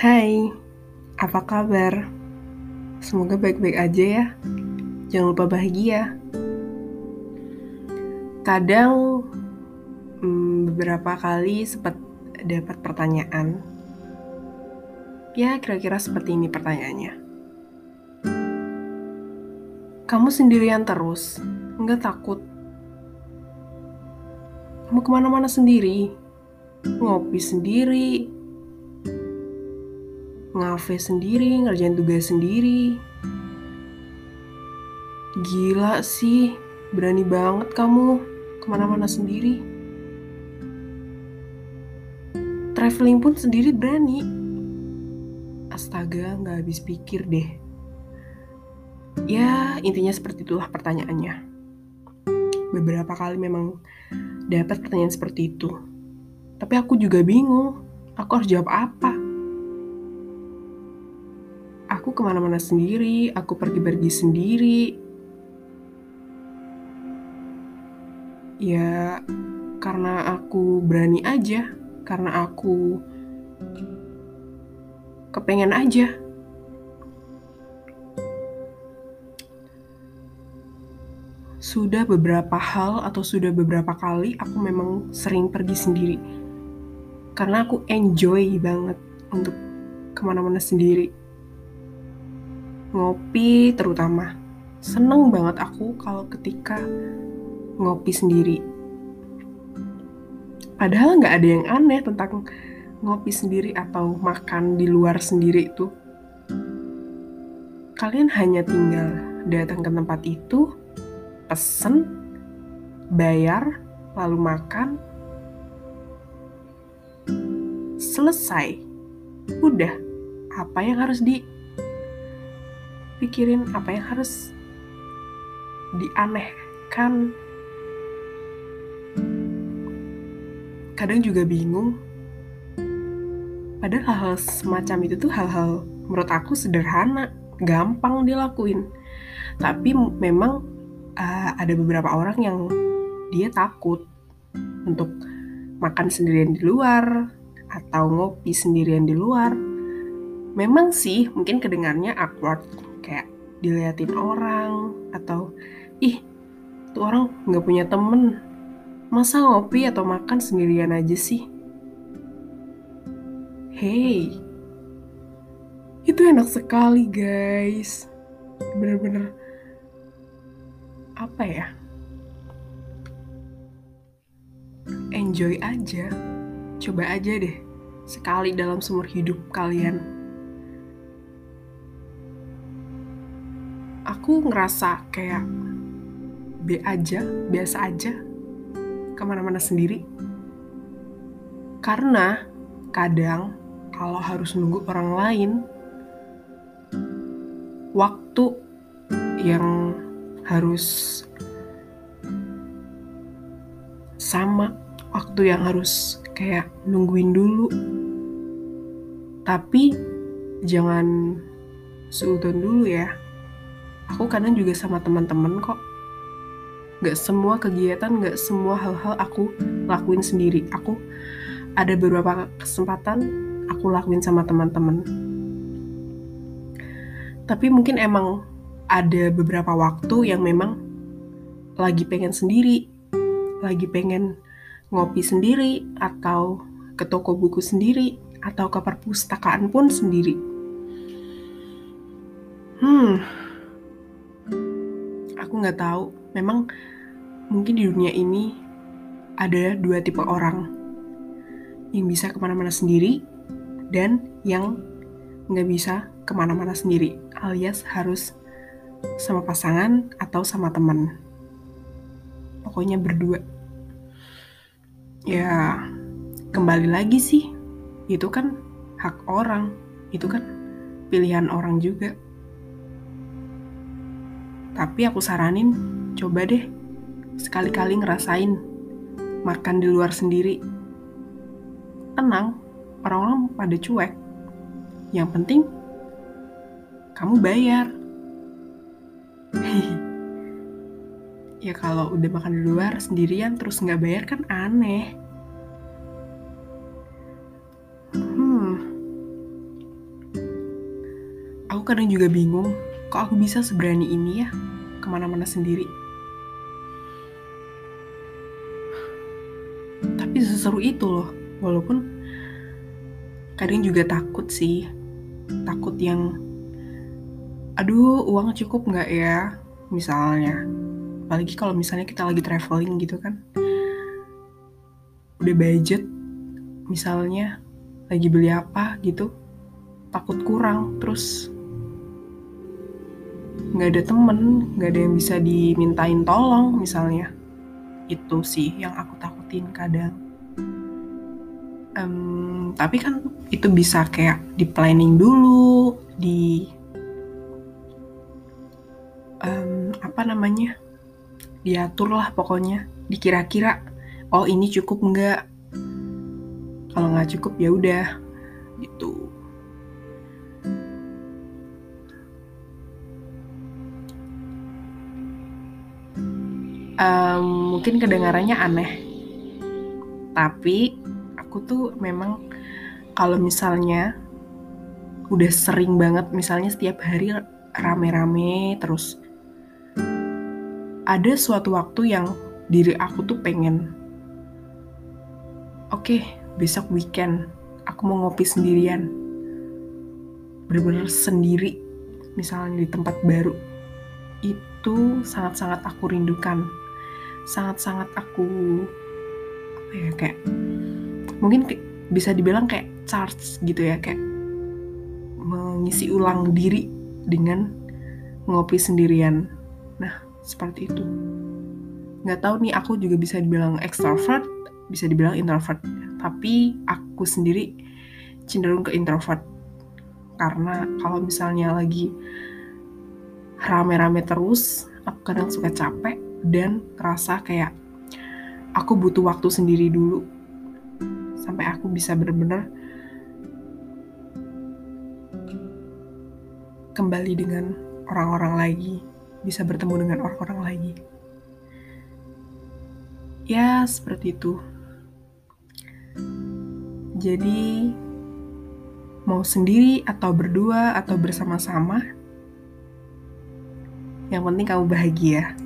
Hai, apa kabar? Semoga baik-baik aja ya. Jangan lupa bahagia. Kadang hmm, beberapa kali sempat dapat pertanyaan. Ya, kira-kira seperti ini pertanyaannya. Kamu sendirian terus, nggak takut? Kamu ke mana-mana sendiri, ngopi sendiri, ngafe sendiri, ngerjain tugas sendiri. Gila sih, berani banget kamu ke mana-mana sendiri. Traveling pun sendiri berani. Astaga, nggak habis pikir deh. Ya, intinya seperti itulah pertanyaannya. Beberapa kali memang dapat pertanyaan seperti itu. Tapi aku juga bingung, aku harus jawab apa? Aku ke mana-mana sendiri, aku pergi-pergi sendiri. Ya, karena aku berani aja, karena aku kepengen aja. Sudah beberapa hal atau sudah beberapa kali aku memang sering pergi sendiri. Karena aku enjoy banget untuk ke mana-mana sendiri. Ngopi terutama. Seneng banget aku kalau ketika ngopi sendiri. Padahal nggak ada yang aneh tentang ngopi sendiri atau makan di luar sendiri itu. Kalian hanya tinggal datang ke tempat itu, pesen, bayar, lalu makan, selesai. Udah, apa yang harus dipikirin, apa yang harus dianehkan. Kadang juga bingung. Padahal hal-hal semacam itu tuh hal-hal menurut aku sederhana, gampang dilakuin. Tapi memang uh, ada beberapa orang yang dia takut untuk makan sendirian di luar atau ngopi sendirian di luar. Memang sih mungkin kedengarnya awkward diliatin orang atau ih tuh orang nggak punya temen masa ngopi atau makan sendirian aja sih. Hey, itu enak sekali guys. Bener-bener apa ya enjoy aja coba aja deh sekali dalam seumur hidup kalian aku ngerasa kayak B aja biasa aja ke mana-mana sendiri. Karena kadang kalau harus nunggu orang lain waktu yang harus sama waktu yang harus kayak nungguin dulu. Tapi jangan seudon dulu ya aku kadang juga sama teman-teman kok. Gak semua kegiatan gak semua hal-hal aku lakuin sendiri. Aku ada beberapa kesempatan aku lakuin sama teman-teman. Tapi mungkin emang ada beberapa waktu yang memang lagi pengen sendiri, lagi pengen ngopi sendiri, atau ke toko buku sendiri, atau ke perpustakaan pun sendiri. Hmm, aku nggak tahu. Memang mungkin di dunia ini ada dua tipe orang yang bisa ke mana-mana sendiri dan yang nggak bisa ke mana-mana sendiri, alias harus sama pasangan atau sama teman. Pokoknya berdua. Ya, kembali lagi sih. Itu kan hak orang. Itu kan pilihan orang juga. Tapi aku saranin, coba deh sekali-kali ngerasain makan di luar sendiri. Tenang, orang-orang pada cuek. Yang penting kamu bayar ya kalau udah makan di luar sendirian terus nggak bayar kan aneh. Hmm. kadang juga bingung, kok aku bisa seberani ini ya? Ke mana-mana sendiri. Tapi seseru itu loh, walaupun kadang juga takut sih, takut yang, aduh uang cukup nggak ya, misalnya. Apalagi kalau misalnya kita lagi traveling gitu kan, udah budget, misalnya lagi beli apa gitu, takut kurang, terus nggak ada temen, nggak ada yang bisa dimintain tolong misalnya. Itu sih yang aku takutin kadang. Um, tapi kan itu bisa kayak di planning dulu, di um, apa namanya, diatur lah pokoknya, dikira-kira, oh ini cukup nggak? Kalau nggak cukup ya udah, gitu. Um, mungkin kedengarannya aneh. Tapi aku tuh memang kalau misalnya udah sering banget misalnya setiap hari rame-rame terus ada suatu waktu yang diri aku tuh pengen oke okay, besok weekend aku mau ngopi sendirian. Bener-bener sendiri misalnya di tempat baru. Itu sangat-sangat aku rindukan sangat-sangat aku apa ya kayak mungkin bisa dibilang kayak charge gitu ya kayak mengisi ulang diri dengan ngopi sendirian. Nah seperti itu. Nggak tahu nih aku juga bisa dibilang extrovert bisa dibilang introvert. Tapi aku sendiri cenderung ke introvert. Karena kalau misalnya lagi rame-rame terus aku kadang suka capek dan rasa kayak aku butuh waktu sendiri dulu sampai aku bisa benar-benar kembali dengan orang-orang lagi, bisa bertemu dengan orang-orang lagi. Ya, seperti itu. Jadi, mau sendiri atau berdua atau bersama-sama, yang penting kamu bahagia.